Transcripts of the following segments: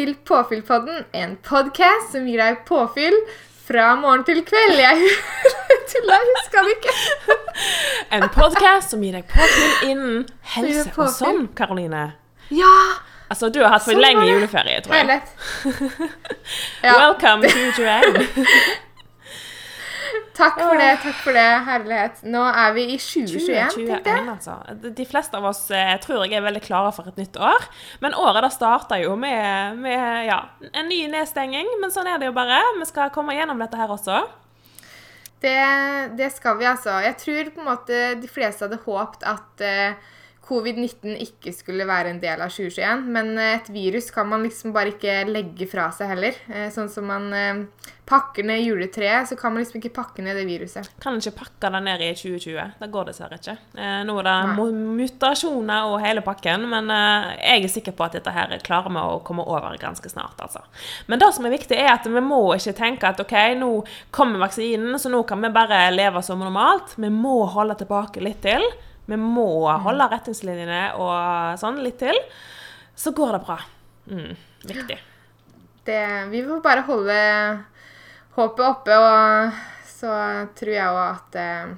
til Påfyllpodden, en podkast som gir deg påfyll fra morgen til kveld. Jeg tulla, huska det ikke. En podkast som gir deg påfyll innen helse påfyll. og sånn, Karoline. Ja! Altså, du har hatt for Sånn lenge juleferie, tror jeg. Herlighet. Ja, Welcome to 21. takk for det, takk for det. Herlighet. Nå er vi i 2021, tenkte jeg. altså. De- fleste av oss eh, tror jeg er veldig klare for et nytt år. Men året da starta jo med, med ja, en ny nedstenging. Men sånn er det jo bare. Vi skal komme gjennom dette her også. Det, det skal vi, altså. Jeg tror på en måte de fleste hadde håpt at uh, covid-19 ikke skulle være en del av 2021. Men eh, et virus kan man liksom bare ikke legge fra seg heller. Eh, sånn som man eh, pakker ned juletreet, så kan man liksom ikke pakke ned det viruset. Kan ikke pakke det ned i 2020. Det går dessverre ikke. Eh, nå er det Nei. mutasjoner og hele pakken, men eh, jeg er sikker på at dette her klarer vi å komme over ganske snart. altså. Men det som er viktig, er at vi må ikke tenke at ok, nå kommer vaksinen, så nå kan vi bare leve som normalt. Vi må holde tilbake litt til. Vi må holde retningslinjene og sånn litt til. Så går det bra. Mm, viktig. Det, vi får bare holde håpet oppe, og så tror jeg òg at eh,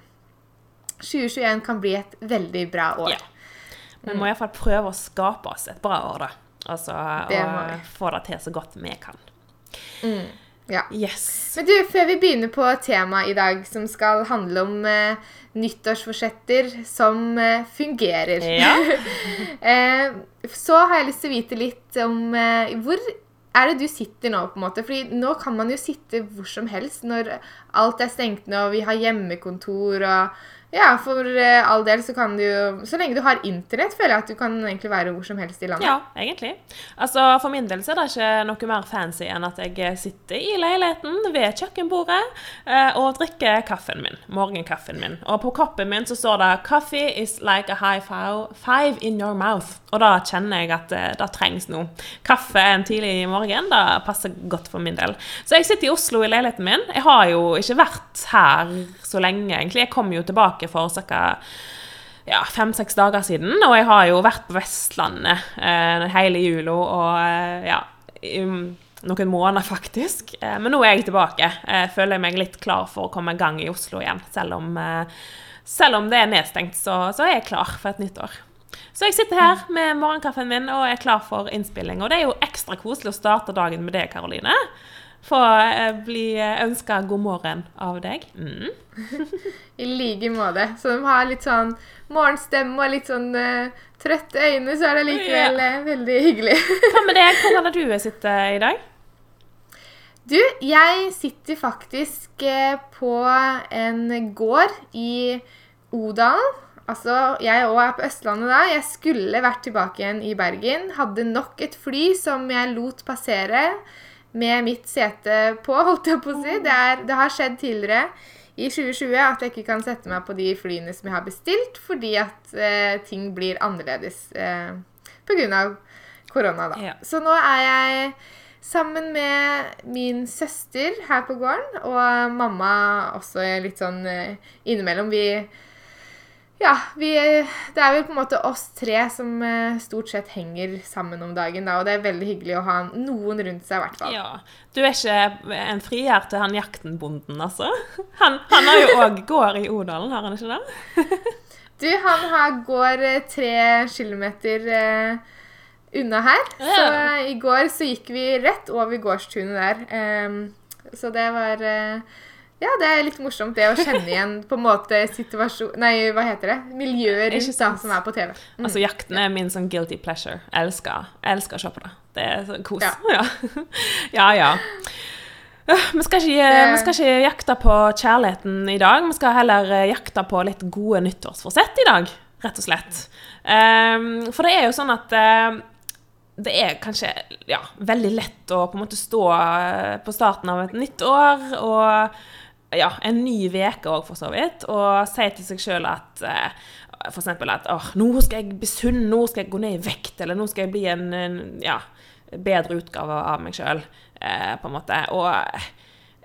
2021 kan bli et veldig bra år. Ja. Vi må iallfall prøve å skape oss et bra år, da. Altså, Det og få det til så godt vi kan. Ja. Yes. Men du, før vi begynner på temaet i dag, som skal handle om eh, nyttårsforsetter som eh, fungerer, Ja. eh, så har jeg lyst til å vite litt om eh, hvor er det du sitter nå, på en måte? Fordi nå kan man jo sitte hvor som helst når alt er stengt nå, og vi har hjemmekontor og Ja, for eh, all del så kan du jo Så lenge du har internett, føler jeg at du kan egentlig være hvor som helst i landet. Ja, egentlig. Altså, For min del så er det ikke noe mer fancy enn at jeg sitter i leiligheten ved kjøkkenbordet eh, og drikker kaffen min. Morgenkaffen min. Og på koppen min så står det 'Coffee is like a high five, in your mouth'. Og da kjenner jeg at eh, det trengs noe. Kaffe en tidlig morgen, det passer godt for min del. Så jeg sitter i Oslo i leiligheten min. Jeg har jo ikke vært her så lenge, egentlig. Jeg kom jo tilbake for ca ja, fem-seks dager siden, og jeg har jo vært på Vestlandet eh, hele jula og eh, ja i noen måneder, faktisk. Eh, men nå er jeg tilbake. Jeg føler meg litt klar for å komme i gang i Oslo igjen. Selv om, eh, selv om det er nedstengt, så, så er jeg klar for et nytt år. Så jeg sitter her med morgenkaffen min og er klar for innspilling. Og det er jo ekstra koselig å starte dagen med det, Karoline. Få eh, bli ønska god morgen av deg. Mm. I like måte. Så de har litt sånn morgenstemme og litt sånn uh, trøtte øyne, så er det likevel eh, veldig hyggelig. Hva med deg? Hvor er du sittet i dag? Du, jeg sitter faktisk eh, på en gård i Odalen. Altså, jeg òg er på Østlandet da. Jeg skulle vært tilbake igjen i Bergen. Hadde nok et fly som jeg lot passere med mitt sete på, holdt jeg på å si. Det, er, det har skjedd tidligere i 2020 at jeg ikke kan sette meg på de flyene som jeg har bestilt, fordi at eh, ting blir annerledes eh, pga. korona, da. Ja. Så nå er jeg sammen med min søster her på gården, og mamma også litt sånn eh, innimellom. Vi Ja, vi Det er vel på en måte oss tre som eh, stort sett henger sammen om dagen, da, og det er veldig hyggelig å ha noen rundt seg, i hvert fall. Ja. Du er ikke en frier til han jaktenbonden, altså? Han, han har jo òg gård i Odalen, har han ikke det? Du, han har, går eh, tre kilometer eh, unna her. Ja. Så eh, i går så gikk vi rett over gårdstunet der. Um, så det var eh, Ja, det er litt morsomt det å kjenne igjen på en måte situasjon... Nei, hva heter det? Miljøet rundt da, som er på TV. Mm. Altså, jakten er min sånn guilty pleasure. Jeg elsker, jeg elsker å se på det. Det er så kos. Ja. Ja, ja. ja. Øh, Vi skal, ikke, vi skal ikke jakte på kjærligheten i dag, vi skal heller eh, jakte på litt gode nyttårsforsett i dag, rett og slett. Ehm, for det er jo sånn at eh, det er kanskje ja, veldig lett å på en måte stå på starten av et nytt år og ja, en ny uke òg, for så vidt, og si til seg sjøl at eh, eksempel at oh, nå skal jeg bli sunn, nå skal jeg gå ned i vekt, eller nå skal jeg bli en, en ja, bedre utgave av meg sjøl, eh, på en måte. Og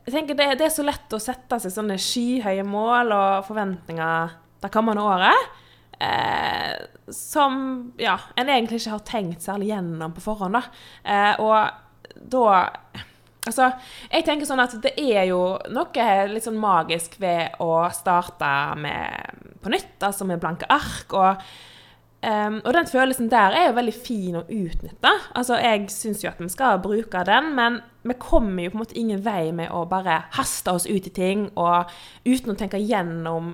jeg tenker det, det er så lett å sette seg sånne skyhøye mål og forventninger det kommende året. Eh, som ja, en egentlig ikke har tenkt særlig gjennom på forhånd. da. Eh, og da Altså, jeg tenker sånn at det er jo noe litt sånn magisk ved å starte med, på nytt, altså med blanke ark. og Um, og den følelsen der er jo veldig fin å utnytte. Altså, Jeg syns jo at vi skal bruke den, men vi kommer jo på en måte ingen vei med å bare haste oss ut i ting og uten å tenke gjennom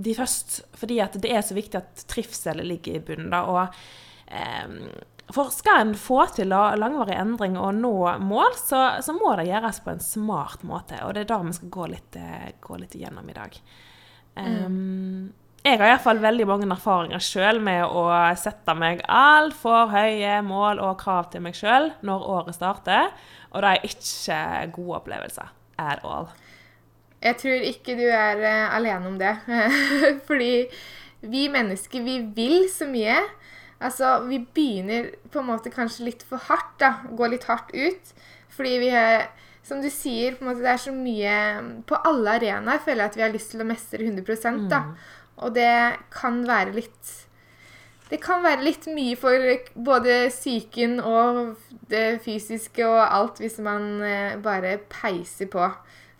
de først. Fordi at det er så viktig at trivsel ligger i bunnen. da, og um, For skal en få til langvarig endring og nå mål, så, så, må det gjøres på en smart måte. Og det er det vi skal gå litt, eh, gå litt igjennom i dag. Um, mm jeg har iallfall veldig mange erfaringer sjøl med å sette meg altfor høye mål og krav til meg sjøl når året starter, og det er ikke gode opplevelser at all. Jeg tror ikke du er uh, alene om det. Fordi vi mennesker, vi vil så mye. Altså, vi begynner på en måte kanskje litt for hardt, da. Gå litt hardt ut. Fordi vi har som du sier, på en måte, det er så mye På alle arenaer føler jeg at vi har lyst til å mestre 100 da. Mm. Og det kan være litt Det kan være litt mye for både psyken og det fysiske og alt hvis man eh, bare peiser på.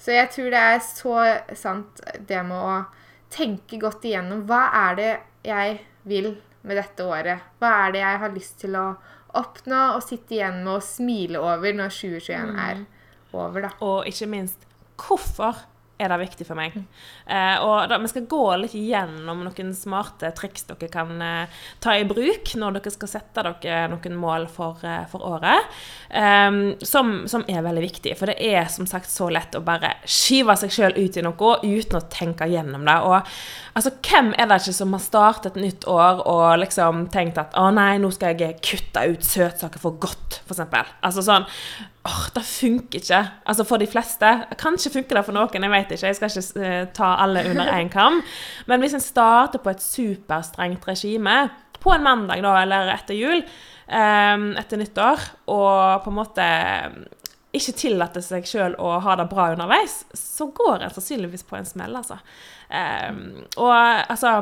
Så jeg tror det er så sant det med å tenke godt igjennom. Hva er det jeg vil med dette året? Hva er det jeg har lyst til å oppnå og sitte igjen med og smile over når 2021 er mm. over, da? Og ikke minst hvorfor er det viktig for meg. Eh, og da, Vi skal gå litt gjennom noen smarte triks dere kan eh, ta i bruk når dere skal sette dere noen mål for, eh, for året, ehm, som, som, er veldig viktig. For det er som sagt så lett å bare skyve seg sjøl ut i noe uten å tenke gjennom det. Og altså, hvem er det ikke som har startet et nytt år og liksom tenkt at å nei, nå skal jeg kutte ut søtsaker for godt, f.eks. Altså sånn åh, det funker ikke. Altså for de fleste. Kanskje funker det for noen, jeg vet ikke. Jeg skal ikke uh, ta alle under én kam. Men hvis en starter på et superstrengt regime på en mandag da, eller etter jul, um, etter nyttår, og på en måte ikke tillater seg sjøl å ha det bra underveis, så går en sannsynligvis på en smell, altså. Um, og altså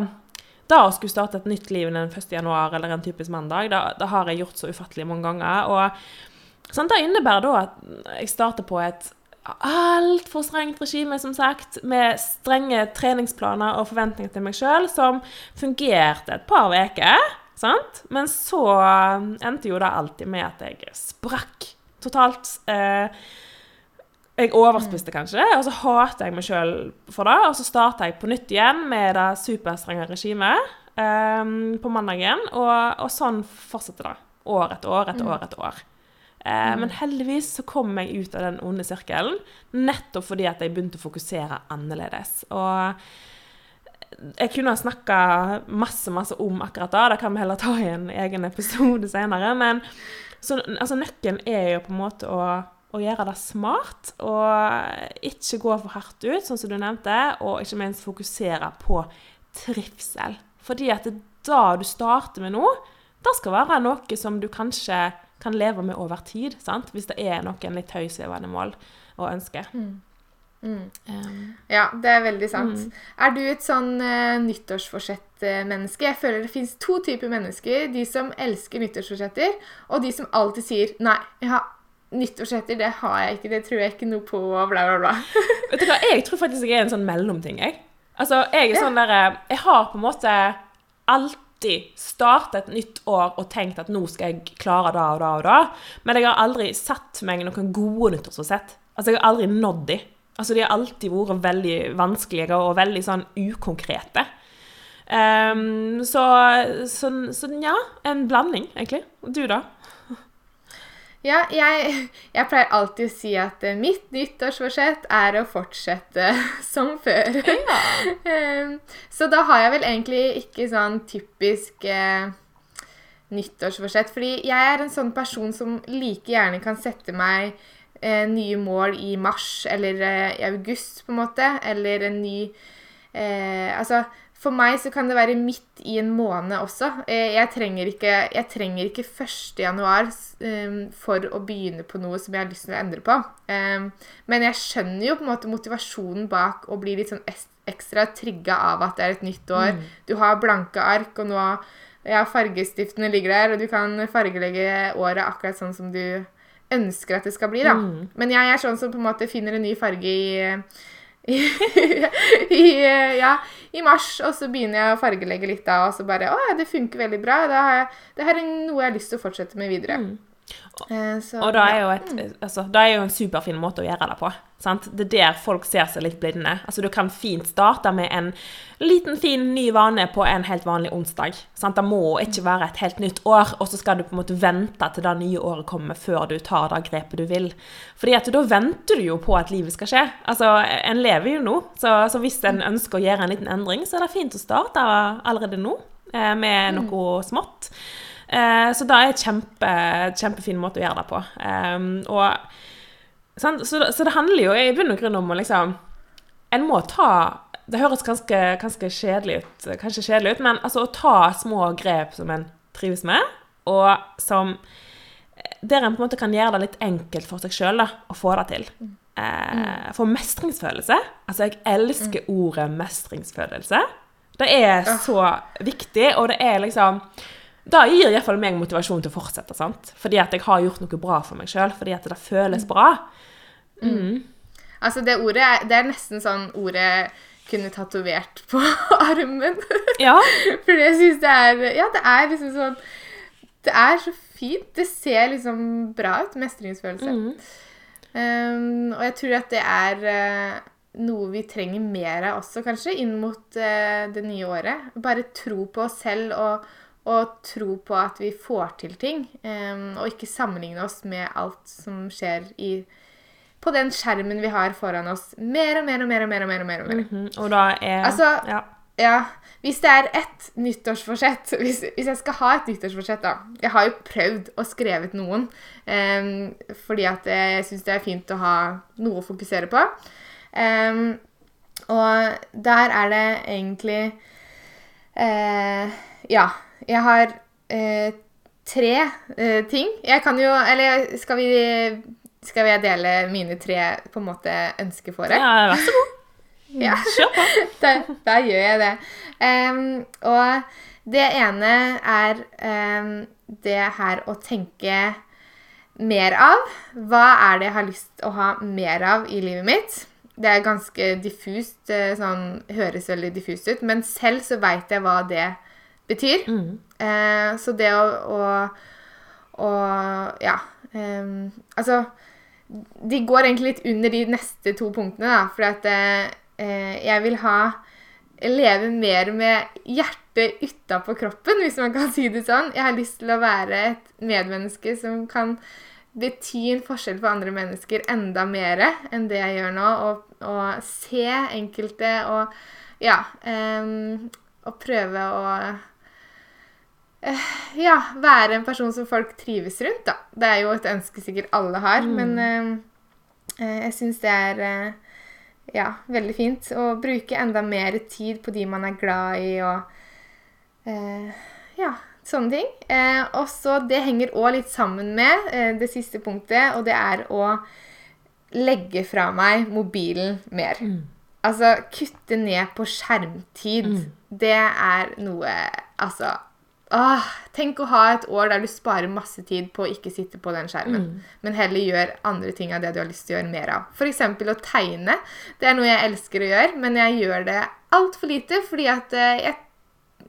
da å skulle starte et nytt liv den 1. januar eller en typisk mandag, det, da har jeg gjort så ufattelig mange ganger. og Sånn, det innebærer da at jeg starter på et altfor strengt regime, som sagt, med strenge treningsplaner og forventninger til meg sjøl, som fungerte et par uker. Men så endte jo det alltid med at jeg sprakk totalt. Eh, jeg overspiste kanskje, og så hater jeg meg sjøl for det. Og så starta jeg på nytt igjen med det superstrenge regimet eh, på mandagen. Og, og, sånn fortsetter det. År etter år etter mm. år etter år. Eh, mm. Men heldigvis så kom jeg ut av den onde sirkelen nettopp fordi at jeg begynte å fokusere annerledes. Og jeg kunne ha snakka masse masse om akkurat det, det kan vi heller ta i en egen episode senere. Men så, altså, nøkkelen er jo på en måte å, å gjøre det smart, og ikke gå for hardt ut, sånn som du nevnte, og ikke minst fokusere på trivsel. Fordi at det da du starter med noe, det skal være noe som du kanskje kan leve med over tid, sant? hvis det er noen litt høysvevende mål og ønsker. Mm. Mm. Um, ja, det er veldig sant. Mm. Er du et sånn uh, nyttårsforsett-menneske? Jeg føler det fins to typer mennesker. De som elsker nyttårsforsetter, og de som alltid sier 'nei, jeg har nyttårsforsetter, det har jeg ikke, det tror jeg ikke noe på', og bla, bla, bla. Vet du hva, Jeg tror faktisk jeg er en sånn mellomting, jeg. Altså, jeg er sånn derre Jeg har på en måte alt alltid starta et nytt år og tenkt at nå skal jeg klare det og det og det. Men jeg har aldri satt meg noen gode nyttårsforsett. Altså, jeg har aldri nådd de. Altså, de har alltid vært veldig vanskelige og veldig sånn ukonkrete. Um, så, så, så, ja, en blanding, egentlig. Du, da? Ja, jeg, jeg, pleier alltid å si at eh, mitt nyttårsforsett er å fortsette som før. Ja. Ehm, så da har jeg vel egentlig ikke sånn typisk eh, nyttårsforsett. Fordi jeg er en sånn person som like gjerne kan sette meg eh, nye mål i mars eller eh, i august, på en måte. Eller en ny eh, Altså for meg så kan det være midt i en måned også. Eh, jeg trenger ikke, jeg trenger ikke 1. januar um, for å begynne på noe som jeg har lyst til å endre på. Um, men jeg skjønner jo på en måte motivasjonen bak å bli litt sånn ekstra trigga av at det er et nytt år. Mm. Du har blanke ark, og nå ja, fargestiftene ligger der, og du kan fargelegge året akkurat sånn som du ønsker at det skal bli, da. Mm. Men jeg er sånn som på en måte finner en ny farge i i, i, ja, i mars, og så begynner jeg å fargelegge litt da, og så bare Å det funker veldig bra. Da har jeg, det her er noe jeg har lyst til å fortsette med videre. Mm. Eh, så, Og da er, jo et, altså, det er jo en superfin måte å gjøre det på. Sant? Det er der folk ser seg litt blinde. Altså, du kan fint starte med en liten, fin ny vane på en helt vanlig onsdag. Sant? Det må ikke være et helt nytt år, og så skal du på en måte vente til det nye året kommer før du tar det grepet du vil. Fordi at da venter du jo på at livet skal skje. Altså, En lever jo nå, så, så hvis en ønsker å gjøre en liten endring, så er det fint å starte allerede nå eh, med noe smått. Eh, så det er en kjempe, kjempefin måte å gjøre det på. Eh, og? Så, så det handler jo i bunn og grunn om å liksom En må ta Det høres ganske, ganske kjedelig ut, kanskje kjedelig ut, men altså å ta små grep som en trives med, og som Der en på en måte kan gjøre det litt enkelt for seg sjøl å få det til. Eh, for mestringsfølelse Altså, jeg elsker ordet mestringsfølelse. Det er så viktig, og det er liksom da gir iallfall meg motivasjon til å fortsette. sant? Fordi at jeg har gjort noe bra for meg sjøl. Fordi at det føles bra. Altså, det ordet er, det er nesten sånn ordet kunne tatovert på armen. Ja. Fordi jeg syns det er Ja, det er liksom sånn Det er så fint. Det ser liksom bra ut. Mestringsfølelse. Um, og jeg tror at det er uh, noe vi trenger mer av også, kanskje, inn mot uh, det nye året. Bare tro på oss selv og, og tro på at vi får til ting. Um, og ikke sammenligne oss med alt som skjer i på den skjermen vi har foran oss. Mer og mer og mer og mer. og mer, og mer, og mer. Mhm. Og da er Altså, ja. Ja, Hvis det er ett nyttårsforsett hvis, hvis jeg skal ha et nyttårsforsett, da Jeg har jo prøvd og skrevet noen, um, fordi at jeg syns det er fint å ha noe å fokusere på. Um, og der er det egentlig Ja. Jeg har eh, tre eh, ting. Jeg kan jo Eller skal vi skal jeg dele mine tre på en måte ønsker for deg? ja, vær så god. Ja. Kjør på. da, da gjør jeg det. Um, og det ene er um, det her å tenke mer av. Hva er det jeg har lyst til å ha mer av i livet mitt? Det er ganske diffust, eh, sånn, høres veldig diffust ut, men selv så veit jeg hva det betyr. Mm. Eh, så det å, å, å Ja. em, altså De går egentlig litt under de neste to punktene, da. For at eh, eh, jeg vil ha Leve mer med hjertet utapå kroppen, hvis man kan si det sånn. Jeg har lyst til å være et medmenneske som kan bety en forskjell for andre mennesker enda mer enn det jeg gjør nå. Og se enkelte og ja um, Og prøve å uh, ja, være en person som folk trives rundt, da. Det er jo et ønske sikkert alle har, men eh, eh, jeg syns det er uh, ja, veldig fint å bruke enda mer tid på de man er glad i, og ja, sånne ting. Eh, og så det henger òg litt sammen med eh, det siste punktet, og det er å legge fra meg mobilen mer. Altså kutte ned på skjermtid. Det er noe Altså Åh, tenk å ha et år der du sparer masse tid på å ikke sitte på den skjermen, men heller gjør andre ting av det du har lyst til å gjøre mer av. F.eks. å tegne. Det er noe jeg elsker å gjøre, men jeg gjør det altfor lite fordi at eh, jeg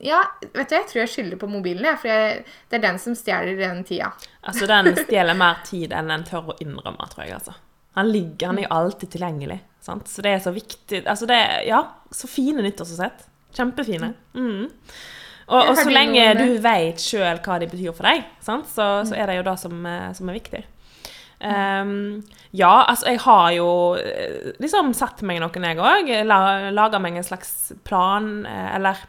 ja, vet du, jeg tror jeg skylder på mobilen, jeg, for jeg, det er den som stjeler den tida. Altså, den stjeler mer tid enn den tør å innrømme, tror jeg, altså. Han ligger, han er jo alltid tilgjengelig. Sant? Så det er så viktig Altså, det er Ja, så fine nyttårsforsett. Kjempefine. Mm. Og, og så lenge du vet sjøl hva de betyr for deg, sant? Så, så er det jo det som, eh, som er viktig. Um, ja, altså, jeg har jo eh, liksom satt meg noen, jeg òg. La, Laga meg en slags plan, eh, eller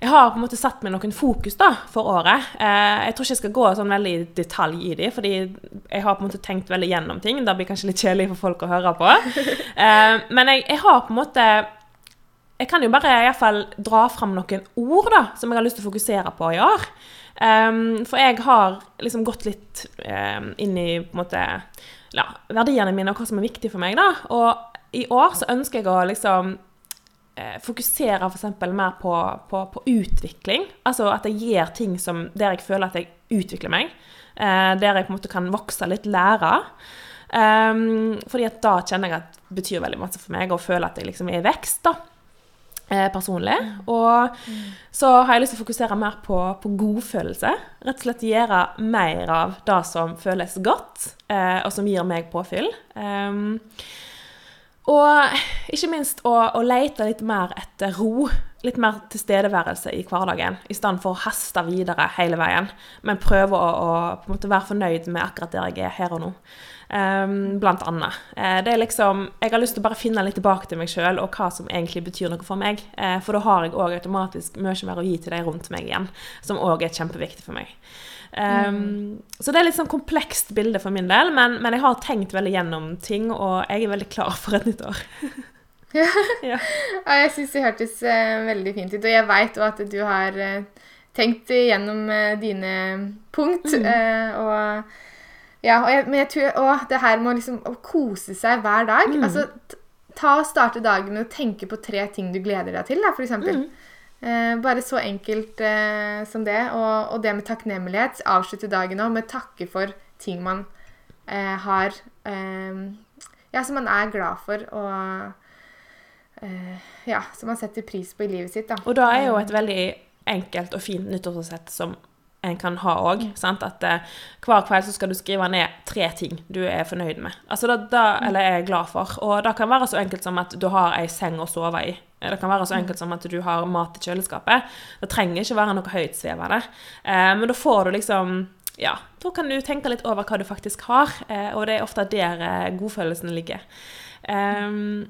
jeg har på en måte satt meg noen fokus da, for året. Eh, jeg tror ikke jeg skal gå sånn veldig i detalj i de, fordi jeg har på en måte tenkt veldig gjennom ting. Det blir kanskje litt kjedelig for folk å høre på. Eh, men jeg, jeg har på en måte Jeg kan jo bare i hvert fall dra fram noen ord da, som jeg har lyst til å fokusere på i år. Ehm, for jeg har liksom gått litt ehm, inn i på en måte, ja, verdiene mine og hva som er viktig for meg. da. Og i år så ønsker jeg å liksom eh, fokuserer f.eks. mer på, på, på, utvikling. Altså at jeg gjør ting som, der jeg føler at jeg utvikler meg. Eh, der jeg på en måte kan vokse litt, lære. Um, fordi at da kjenner jeg at det betyr veldig masse for meg, og føler at jeg liksom er i vekst. da eh, personlig. Og så har jeg lyst til å fokusere mer på, på godfølelse. Rett og slett gjøre mer av det som føles godt, eh, og som gir meg påfyll. Um, og ikke minst å, å, lete litt mer etter ro. Litt mer tilstedeværelse i hverdagen, i stedet for å haste videre hele veien. Men prøve å, å på en måte være fornøyd med akkurat der jeg er her og nå. Um, blant annet. Uh, det er liksom, jeg har lyst til å bare finne litt tilbake til meg sjøl og hva som egentlig betyr noe for meg. Uh, for da har jeg òg automatisk mye mer å gi til de rundt meg igjen, som òg er kjempeviktig for meg. Um, mm. Så det er litt sånn komplekst bilde for min del, men, men, jeg har tenkt veldig gjennom ting, og jeg er veldig klar for et nytt år. ja. ja. Jeg syns det hørtes uh, veldig fint ut, og jeg veit òg at du har tenkt gjennom dine punkt. Mm. og ja, og jeg, men jeg tror å, det her med liksom, å kose seg hver dag mm. altså, Ta og Starte dagen med å tenke på tre ting du gleder deg til, da, f.eks. Mm. Eh, bare så enkelt eh, som det. Og, og, det med takknemlighet. Avslutte dagen òg med takke for ting man eh, har eh, Ja, som man er glad for, og eh, ja, som man setter pris på i livet sitt. Da. Og da er jo et veldig enkelt og fint nyttårsforsett som en kan ha òg. Mm. At eh, hver kveld så skal du skrive ned tre ting du er fornøyd med. Altså da, da, mm. Eller er glad for. Og det kan være så enkelt som at du har ei seng å sove i. Det kan være så mm. enkelt som at du har mat i kjøleskapet. Det trenger ikke være noe høytsvevende. Eh, men da får du liksom ja, da kan du tenke litt over hva du faktisk har, eh, og det er ofte der godfølelsen ligger. Um,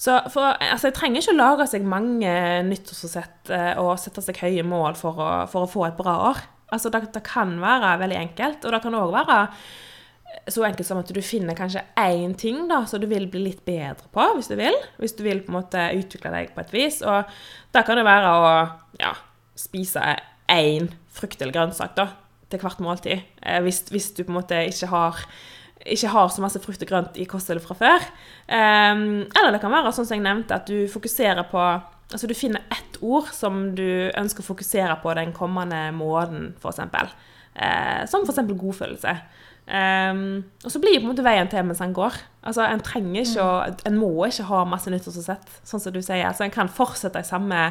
så for, altså, Jeg trenger ikke å lage seg mange nyttårsforsett og sette seg høye mål for å, for å få et bra år. Altså, det, det, kan være veldig enkelt, og det kan òg være så enkelt som at du finner kanskje én ting da, som du vil bli litt bedre på, hvis du vil. Hvis du vil på en måte utvikle deg på et vis. Og da kan det være å ja, spise én frukt eller grønnsak da, til hvert måltid. Eh, hvis, hvis, du på en måte ikke har, ikke har så masse frukt og grønt i kostholdet fra før. Eh, eller det kan være sånn som jeg nevnte, at du fokuserer på Altså du finner ett ord som du ønsker å fokusere på den kommende måneden, f.eks. Eh, som f.eks. godfølelse. Um, og så blir på en måte veien til mens han går. Altså, En trenger ikke å, mm. en må ikke ha masse nyttårsforsett, sånn som du sier. Altså, en kan fortsette i samme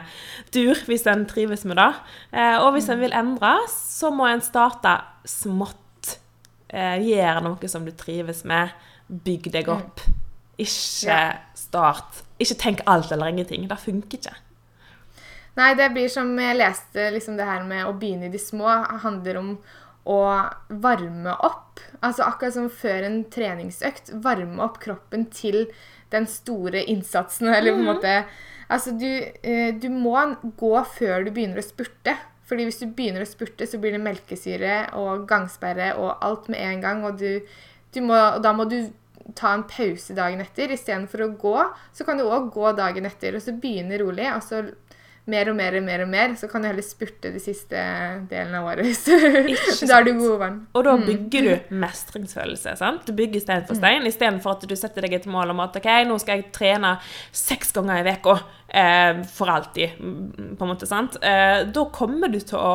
dur hvis en trives med det. Uh, og hvis en mm. vil endre, så må en starte smått. Uh, gjøre noe som du trives med. Bygg deg mm. opp. Ikke start ikke tenk alt eller ingenting. Det funker ikke. Nei, det blir som jeg leste liksom det her med å begynne i de små. handler om å varme opp. Altså akkurat som før en treningsøkt. Varme opp kroppen til den store innsatsen. Eller på en mhm. måte Altså, du, eh, du må gå før du begynner å spurte. Fordi hvis du begynner å spurte, så blir det melkesyre og gangsperre og alt med en gang. Og, du, du må, og da må du ta en pause dagen etter. Istedenfor å gå, så kan du òg gå dagen etter. Og så begynne rolig. og så mer og mer og mer, og mer, så kan du heller spurte de siste delen av året. da er du god vann. Og da mm. bygger du mestringsfølelse. sant? Du bygger stein for stein, mm. istedenfor at du setter deg et mål om at ok, nå skal jeg trene seks ganger i uka for alltid, på en måte. sant? Eh, da kommer du til å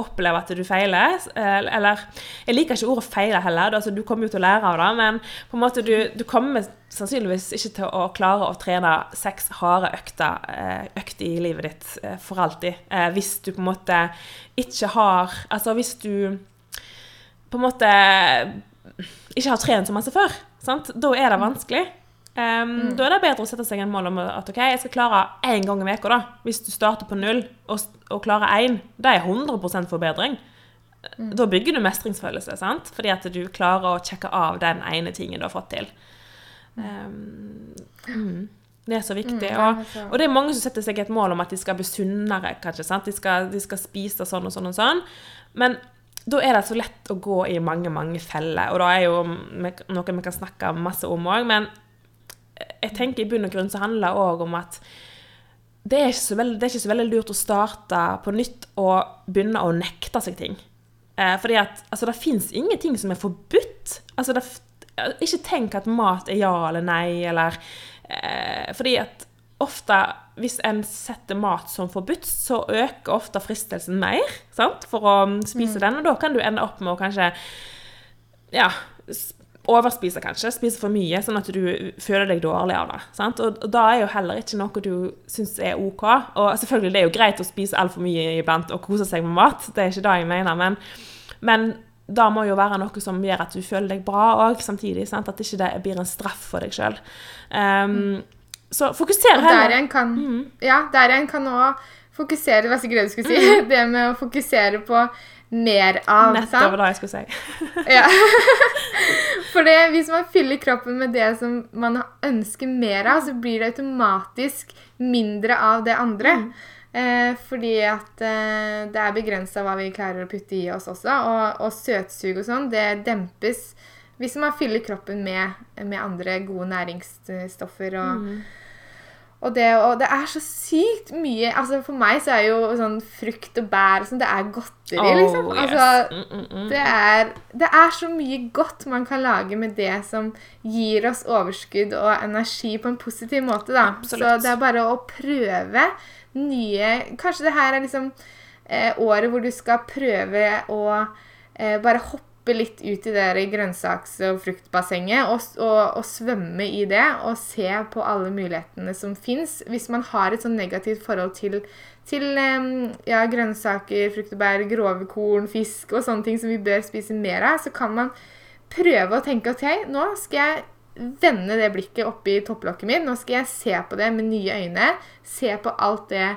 oppleve at du feiler. Eh, eller Jeg liker ikke ordet 'feile' heller, altså, du kommer jo til å lære av det, men på en måte du, du kommer sannsynligvis ikke til å klare å trene seks harde økter, eh, økter i livet ditt eh, for alltid. Eh, hvis du på en måte ikke har Altså hvis du på en måte ikke har trent så masse før. Sant? Da er det vanskelig. Um, mm. Da er det bedre å sette seg en mål om at ok, jeg skal klare én gang i uka. Hvis du starter på null og, og klarer én, det er 100 forbedring. Mm. Da bygger du mestringsfølelse, sant? fordi at du klarer å sjekke av den ene tingen du har fått til. Um, mm. Det er så viktig. Mm, og, og, det er mange som setter seg et mål om at de skal bli sunnere. kanskje, sant? De skal, de skal spise sånn og sånn og sånn. Men da er det så lett å gå i mange mange feller. Og da er jo noe vi kan snakke masse om òg. Men jeg tenker i bunn og grunn så handler det òg om at det er, veldig, det er, ikke så veldig lurt å starte på nytt og begynne å nekte seg ting. Eh, fordi at altså, det fins ingenting som er forbudt. Altså, det, ikke tenk at mat er ja eller nei, eller eh, Fordi at ofte hvis en setter mat som forbudt, så øker ofte fristelsen mer sant? for å spise den. Og da kan du ende opp med å kanskje ja, s- overspise, kanskje. spiser for mye, sånn at du føler deg dårlig av det. Sant? Og, og da er jo heller ikke noe du syns er OK. Og selvfølgelig, det er jo greit å spise altfor mye iblant og kose seg med mat, det er ikke det jeg mener, men, men da må jo være noe som gjør at du føler deg bra òg, samtidig. Sant? At ikke det blir en straff for deg sjøl. så fokuser heller. der kan Mm. Ja, der igjen kan òg fokusere Det var sikkert det du skulle si. Det med å fokusere på mer av. Nettopp det jeg skulle si. Ja. For det, hvis man fyller kroppen med det som man ønsker mer av, så blir det automatisk mindre av det andre. Eh, fordi at eh, det er begrensa hva vi klarer å putte i oss også. Og, og søtsug og sånn, det dempes hvis man fyller kroppen med, med andre gode næringsstoffer. og og det, og det er så sykt mye altså For meg så er jo sånn frukt og bær og sånn, det er godteri, Oh, liksom. yes. Altså, Mm, mm, mm. det er, det er så mye godt man kan lage med det som gir oss overskudd og energi på en positiv måte. da. Absolutt. Så det er bare å prøve nye Kanskje det her er liksom eh, året hvor du skal prøve å eh, bare hoppe litt ut i det grønnsaks- og fruktbassenget og, og, og svømme i det og se på alle mulighetene som fins. Hvis man har et sånn negativt forhold til, til ja, grønnsaker, frukt og grove korn, fisk og sånne ting som vi bør spise mer av, så kan man prøve å tenke OK, nå skal jeg vende det blikket oppi topplokket mitt. Nå skal jeg se på det med nye øyne. Se på alt det.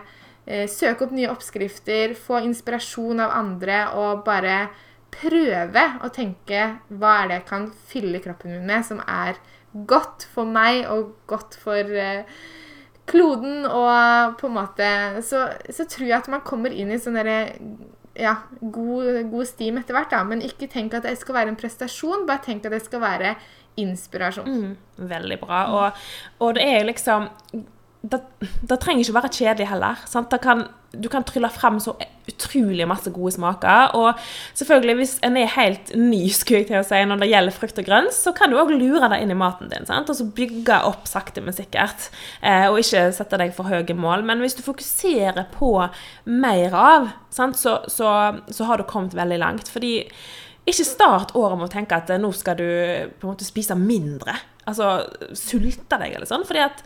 Eh, søke opp nye oppskrifter. Få inspirasjon av andre og bare prøve å tenke hva er det jeg kan fylle kroppen min med som er godt for meg og godt for eh, kloden. Og på en måte så, så tror jeg at man kommer inn i sånn derre ja, god, god stim etter hvert, da. Men ikke tenk at det skal være en prestasjon, bare tenk at det skal være inspirasjon. Mm, veldig bra. Og, og det er liksom det, det trenger ikke være kjedelig heller. Kan, du kan trylle frem så utrolig masse gode smaker. Og selvfølgelig, hvis en er helt ny til å si, når det gjelder frukt og grønt, så kan du òg lure det inn i maten din. Sant? Og så bygge opp sakte, men sikkert. Eh, og ikke sette deg for høye mål. Men hvis du fokuserer på mer av? Så, så, så har du kommet veldig langt. Fordi ikke start året med å tenke at eh, nå skal du på en måte spise mindre. Altså sulte deg eller sånn. Fordi at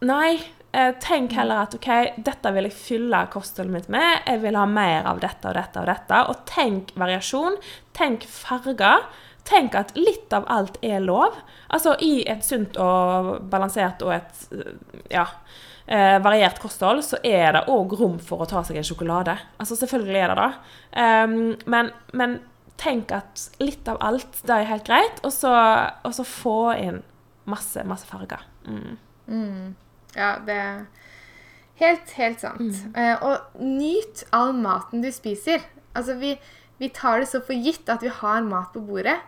Nei, eh, tenk heller at OK, dette vil jeg fylle kostholdet mitt med. Jeg vil ha mer av dette og dette og dette. Og tenk variasjon. Tenk farger. Tenk at litt av alt er lov. Altså i et sunt og balansert og et eh, ja, eh, variert kosthold, så er det òg rom for å ta seg en sjokolade. Altså selvfølgelig er det det. Um, men, men tenk at litt av alt, det er helt greit. Og så, og så få inn masse, masse farger. Mm. Ja, det er helt, helt sant. Eh, og nyt all maten du spiser. Altså, vi, vi tar det så for gitt at vi har mat på bordet,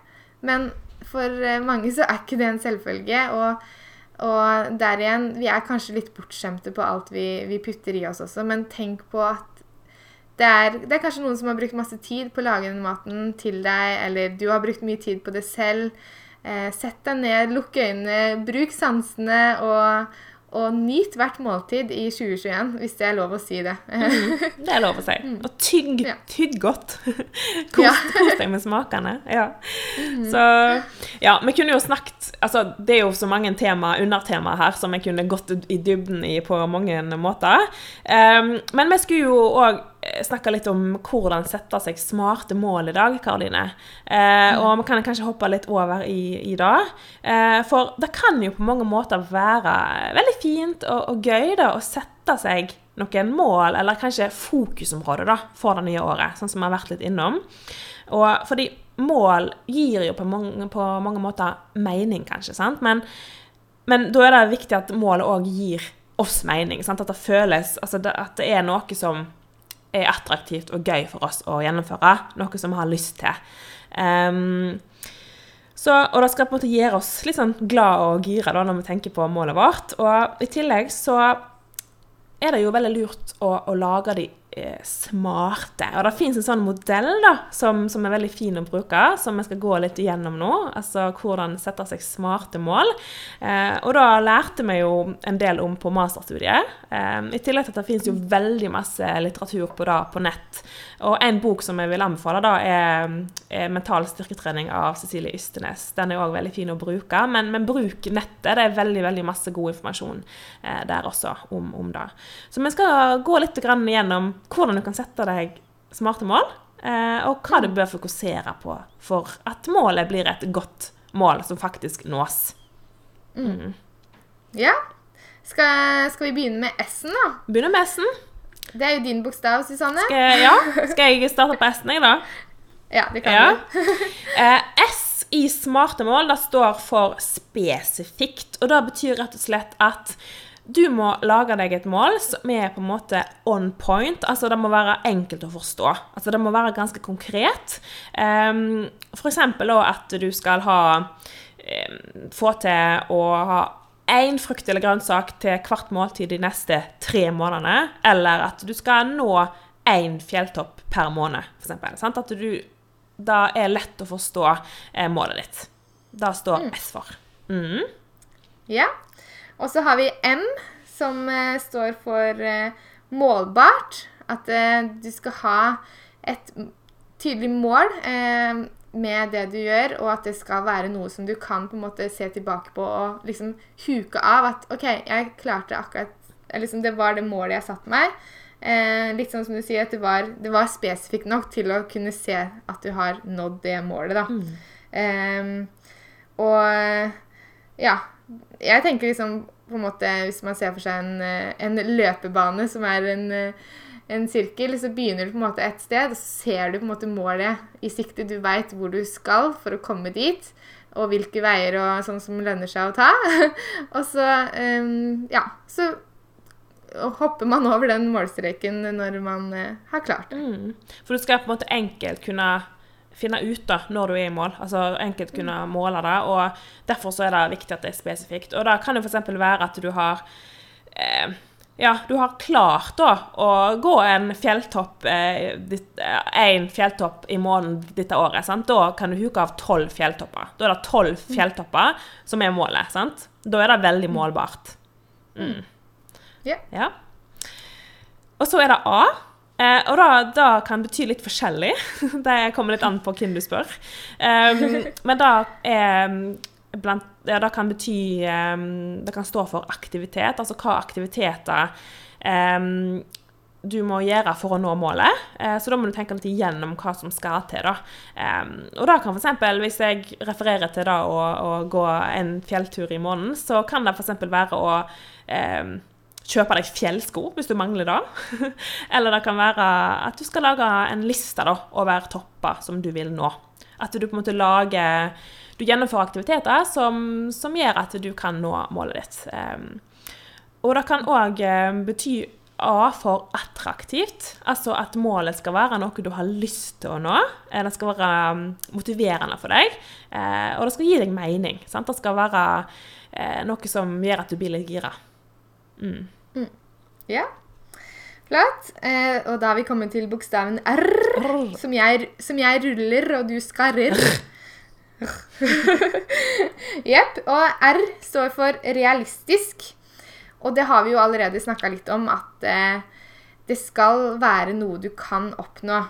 men for eh, mange så er ikke det en selvfølge. Og, og der igjen, vi er kanskje litt bortskjemte på alt vi, vi putter i oss også, men tenk på at det er, det er kanskje noen som har brukt masse tid på å lage den maten til deg, eller du har brukt mye tid på det selv. Eh, sett deg ned, lukk øynene, bruk sansene og, og nyt hvert måltid i 2021, hvis det er lov å si det. Det er lov å si. Og tygg, tygg godt. Kos, Ja. kos deg med smakene. Ja. Så ja, vi kunne jo snakket Altså, det er jo så mange tema, undertema her som vi kunne gått i dybden i på mange måter. Um, men vi skulle jo òg snakke litt om hvordan sette seg smarte mål i dag, Karoline. Eh, og vi kan kanskje hoppe litt over i, i det. Eh, for det kan jo på mange måter være veldig fint og, og gøy da, å sette seg noen mål, eller kanskje fokusområder da, for det nye året, sånn som vi har vært litt innom. Og fordi mål gir jo på mange, på mange måter mening, kanskje, sant? Men, men da er det viktig at målet òg gir oss mening. Sant? At det føles altså det, At det er noe som er attraktivt og gøy for oss å gjennomføre. Noe som vi har lyst til. Um, så, og det skal på en måte gjøre oss litt sånn glad og gira når vi tenker på målet vårt. Og i tillegg så er det jo veldig lurt å, å lage de eh, smarte. Og det fins en sånn modell da, som, som, er veldig fin å bruke, som vi skal gå litt igjennom nå. Altså hvordan sette seg smarte mål. Eh, og da lærte vi jo en del om på masterstudiet. Eh, I tillegg til at det fins jo veldig masse litteratur på det på nett. Og en bok som jeg vil anbefale, da, er, er 'Mental styrketrening' av Cecilie Ystenes. Den er òg veldig fin å bruke, men, men, bruk nettet. Det er veldig veldig masse god informasjon eh, der også om, om det. Så vi skal gå litt gjennom hvordan du kan sette deg smarte mål, eh, og hva du bør fokusere på for at målet blir et godt mål som faktisk nås. Mm. Ja. Skal, skal, vi begynne med S-en, da? Begynne med S-en. Det er jo din bokstav, Susanne. Skal, ja. Skal jeg starte på S-en, jeg, da? Ja, det kan ja. du. Eh, S i smarte mål det står for spesifikt. Og det betyr rett og slett at du må lage deg et mål som er på en måte on point. altså Det må være enkelt å forstå. altså Det må være ganske konkret. Um, F.eks. at du skal ha um, få til å ha én frukt eller grønnsak til hvert måltid de neste tre månedene. Eller at du skal nå én fjelltopp per måned, f.eks. At du da er lett å forstå eh, målet ditt. Da står mm. S for. Mm. Ja. Og så har vi M, som eh, står for eh, målbart. At eh, du skal ha et tydelig mål eh, med det du gjør, og at det skal være noe som du kan på en måte se tilbake på og liksom huke av. At OK, jeg klarte akkurat liksom, Det var det målet jeg satte meg. Eh, litt sånn som du sier, at det var, det var, spesifikt nok til å kunne se at du har nådd det målet, da. Mm. Eh, og ja. Jeg tenker liksom på en måte Hvis man ser for seg en, eh, en løpebane som er en eh, en sirkel, så begynner du på en måte et sted, og så ser du på en måte målet i sikte. Du veit hvor du skal for å komme dit, og hvilke veier og sånn som lønner seg å ta. og så um, ja, så hopper man over den målstreken når man uh, har klart det. Mm. For du skal på en måte enkelt kunne finne ut da, når du er i mål. altså Enkelt kunne mm. måle det. og Derfor så er det viktig at det er spesifikt. Og da kan det f.eks. være at du har eh, ja, du har klart da å gå en fjelltopp eh, en fjelltopp i måneden dette året, sant? da kan du huke av tolv fjelltopper. Da er det tolv mm. fjelltopper som er målet. sant? Da er det veldig mm. målbart. Mm. Yeah. Ja. Og så er det A. Eh, og da, da, kan bety litt forskjellig. det kommer litt an på hvem du spør. Um, men da er blant, ja, det kan bety um, Det kan stå for aktivitet, altså hva aktiviteter um, du må gjøre for å nå målet. Uh, så da må du tenke litt igjennom hva som skal til. da. Um, og da kan f.eks. hvis jeg refererer til da å, å, gå en fjelltur i måneden, så kan det f.eks. være å kjøpe deg fjellsko hvis du mangler det. Eller det kan være at du skal lage en liste da, over topper som du vil nå. At du på en måte lager du gjennomfører aktiviteter som, som, gjør at du kan nå målet ditt. Um, og det kan òg um, bety A for attraktivt, altså at målet skal være noe du har lyst til å nå. Eh, det skal være um, motiverende for deg, uh, og det skal gi deg mening. Sant? Det skal være uh, noe som gjør at du blir litt gira. Mm. Mm. Ja. Flott. Eh, og da har vi kommet til bokstaven R, som jeg, som jeg ruller, og du skarrer. Jepp. og R står for realistisk. Og det har vi jo allerede snakka litt om, at eh, det skal være noe du kan oppnå.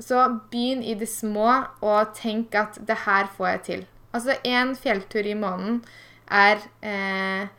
Så begynn i det små, og tenk at det her får jeg til. Altså én fjelltur i måneden er eh,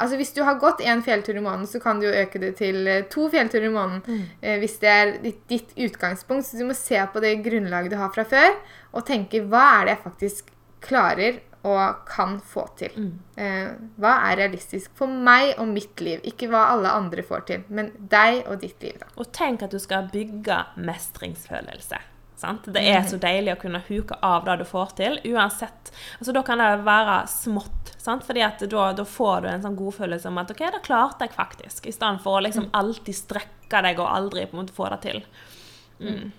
Altså Hvis du har gått én fjelltur i måneden, så kan du jo øke det til eh, to fjellturer i måneden. Mm. Eh, hvis det er ditt, ditt, utgangspunkt. Så du må se på det grunnlaget du har fra før, og tenke hva er det jeg faktisk klarer og kan få til. Mm. Eh, hva er realistisk for meg og mitt liv? Ikke hva alle andre får til, men deg og ditt liv. da. Og tenk at du skal bygge mestringsfølelse. Sant? Det er så deilig å kunne huke av det du får til, uansett. Altså, da kan det være smått, sant? fordi at da, da får du en sånn godfølelse om at OK, det klarte jeg faktisk, i stedet for å liksom mm. alltid strekke deg og aldri på en måte få det til. Mm.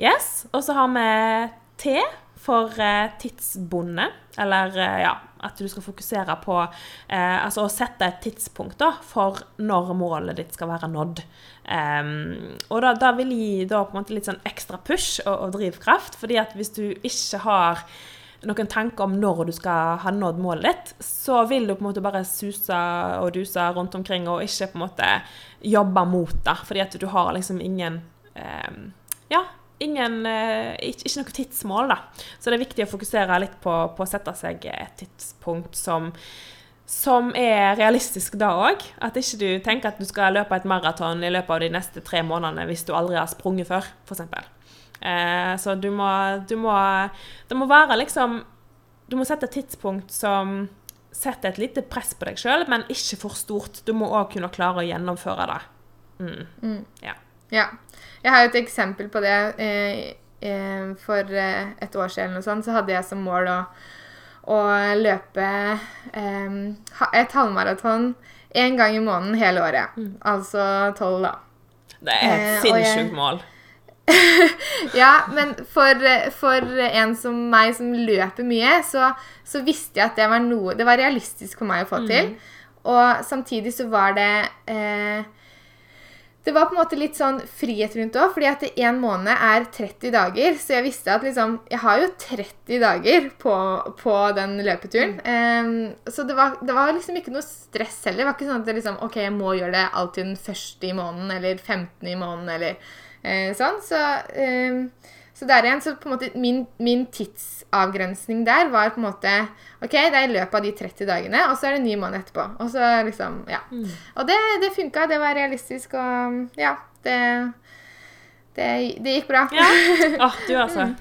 Yes. Og så har vi T for eh, tidsbonde. Eller eh, ja, at du skal fokusere på eh, Altså å sette et tidspunkt da, for når målet ditt skal være nådd. Um, og da, da, vil gi da på en måte litt sånn ekstra push og, og drivkraft. fordi at hvis du ikke har noen tanker om når du skal ha nådd målet ditt, så vil du på en måte bare suse og duse rundt omkring og ikke på en måte jobbe mot det. Fordi at du har liksom ingen um, Ja, ingen uh, ikke, ikke, noe tidsmål, da. Så det er viktig å fokusere litt på, på å sette seg et tidspunkt som som er realistisk da òg. At ikke du tenker at du skal løpe et maraton i løpet av de neste tre månedene hvis du aldri har sprunget før, f.eks. Eh, så du må, du må Det må være liksom Du må sette et tidspunkt som setter et lite press på deg sjøl, men ikke for stort. Du må òg kunne klare å gjennomføre det. Mm. Mm. Ja. ja. Jeg har et eksempel på det. Eh, eh, for eh, et år siden eller sånn, så hadde jeg som mål å, å løpe eh, et halvmaraton én gang i måneden hele året. Mm. Altså tolv, da. Det er et eh, sinnssykt mål. ja, men for, for, en som meg som løper mye, så, så, visste jeg at det var noe Det var realistisk for meg å få til. Mm. Og samtidig så var det eh, Det var på en måte litt sånn frihet rundt òg, fordi at én måned er 30 dager. Så jeg visste at liksom Jeg har jo 30 dager på, på den løpeturen. Eh, så det var, det var, liksom ikke noe stress heller. Det var ikke sånn at det liksom OK, jeg må gjøre det alltid den første i måneden, eller 15. i måneden, eller uh, sånn, så, eh, så, der igjen, så på en måte min, min, tidsavgrensning der var på en måte OK, det er i løpet av de 30 dagene, og så er det en ny måned etterpå. Og så liksom, ja. Mm. Og det, det funka, det var realistisk, og ja, det det, det, gikk bra. Ja. Oh, du altså.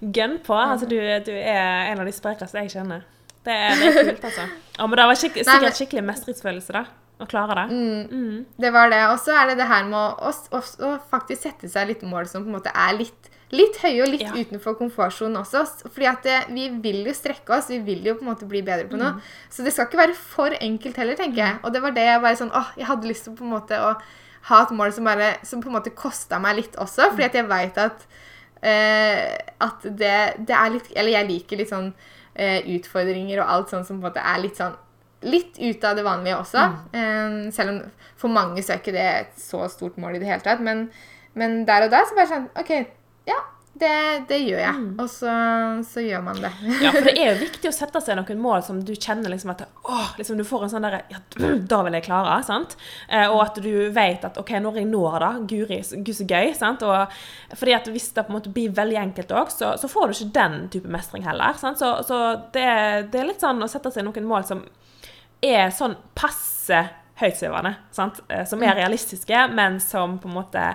Gun på. Altså, du, du, er en av de sprekeste jeg kjenner. Det er, det er kult, altså. Oh, men det var skik sikkert skikkelig mestringsfølelse, da. Å klare det. Mm, mm. Det var det. Og så er det det her med å, å, å, faktisk sette seg litt mål som på en måte er litt, litt høye og litt ja. utenfor komfortsonen også. Fordi at det, vi vil jo strekke oss, vi vil jo på en måte bli bedre på noe. Mm. Så det skal ikke være for enkelt heller, tenker jeg. Mm. Og det var det jeg bare sånn åh, jeg hadde lyst til på en måte å ha et mål som, bare, som på en måte kosta meg litt også. Fordi at jeg veit at, uh, at det, det, er litt Eller jeg liker litt sånn uh, utfordringer og alt sånn som på en måte er litt sånn litt ut av det vanlige også. Mm. Um, selv om for mange så er ikke det et så stort mål i det hele tatt. Men, men der og da så bare sånn OK, ja. Det, det gjør jeg. Mm. Og så, så, gjør man det. ja, for det er jo viktig å sette seg noen mål som du kjenner liksom at åh, liksom du får en sånn derre ja, Da vil jeg klare. sant? Eh, og at du vet at OK, når jeg når det, guri, gud så gøy. sant? Og fordi at hvis det på en måte blir veldig enkelt òg, så, så, får du ikke den type mestring heller. sant? Så, så det, det, er litt sånn å sette seg noen mål som er sånn passe høytsvevende. Sant? Eh, som er mm. realistiske, men som på en måte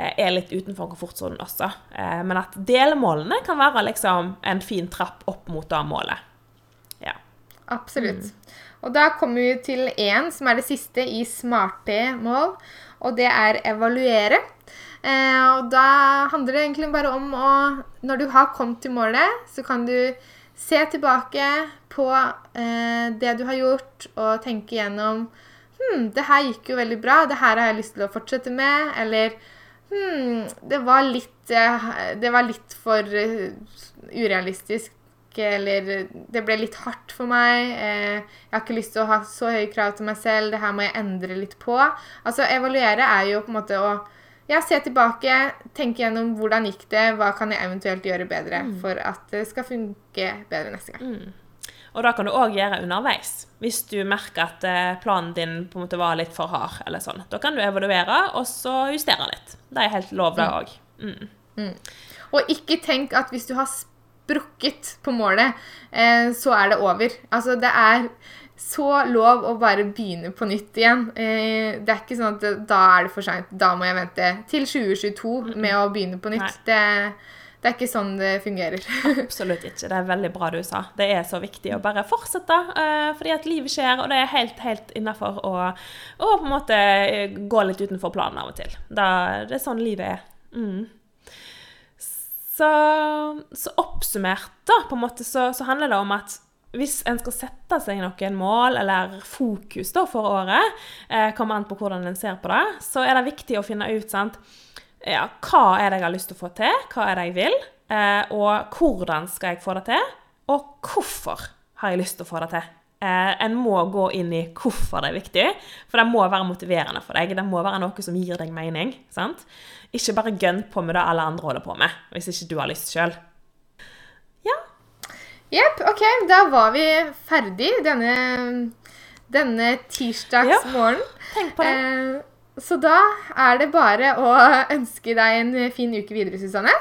er litt utenfor komfortsonen også. Eh, men at delmålene kan være liksom en fin trapp opp mot det målet. Ja. Absolutt. Mm. Og da kommer vi til én, som er det siste i smarte mål, og det er evaluere. Eh, og da handler det egentlig bare om å Når du har kommet til målet, så kan du se tilbake på eh, det du har gjort, og tenke gjennom Hm, det her gikk jo veldig bra. Det her har jeg lyst til å fortsette med. Eller Hm, det var litt eh, Det var litt for uh, urealistisk. Eller det ble litt hardt for meg. Eh, jeg har ikke lyst til å ha så høye krav til meg selv. Det her må jeg endre litt på. Altså, evaluere er jo på en måte å ja, se tilbake, tenke gjennom hvordan gikk det, hva kan jeg eventuelt gjøre bedre mm. for at det skal funke bedre neste gang. Mm. Og det kan du òg gjøre underveis, hvis du merker at eh, planen din på en måte var litt for hard. eller sånn. Da kan du evaluere og så justere litt. Det er helt lov, det òg. Mm. mm. Mm. Og ikke tenk at hvis du har sprukket på målet, eh, så er det over. Altså, det er så lov å bare begynne på nytt igjen. Eh, det er ikke sånn at da er det for seint. Da må jeg vente til 2022 med å begynne på nytt. Det det er ikke sånn det fungerer. Absolutt ikke. Det er veldig bra du sa. Det er så viktig å bare fortsette, uh, fordi at livet skjer, og det er helt, helt innafor å, å, på en måte eh, gå litt utenfor planen av og til. Da, det er sånn livet er. Mm. Så, så, oppsummert, da, på en måte, så, så, handler det om at hvis en skal sette seg noen mål eller fokus da for året, eh, kommer an på hvordan en ser på det, så er det viktig å finne ut sant, ja, hva er det jeg har lyst til å få til, hva er det jeg vil, eh, og hvordan skal jeg få det til, og hvorfor har jeg lyst til å få det til. Eh, en må gå inn i hvorfor det er viktig, for det må være motiverende for deg. Det må være noe som gir deg mening. sant? Ikke bare gønn på med det alle andre holder på med, hvis ikke du har lyst sjøl. Ja. Jepp. OK, da var vi ferdig denne, denne tirsdagsmorgenen. Tenk på det. Eh, så da er det bare å ønske deg en fin uke videre, Susanne.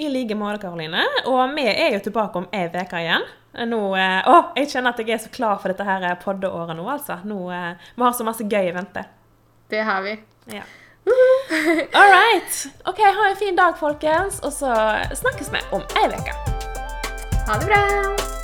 I like måte, Karoline. Og vi er jo tilbake om ei uke igjen. Nå, eh, å, jeg kjenner at jeg er så klar for dette her poddeåret nå, altså. Nå, eh, vi har så masse gøy i vente. Det har vi. Ja. All right. OK, ha en fin dag, folkens. Og så snakkes vi om ei uke. Ha det bra.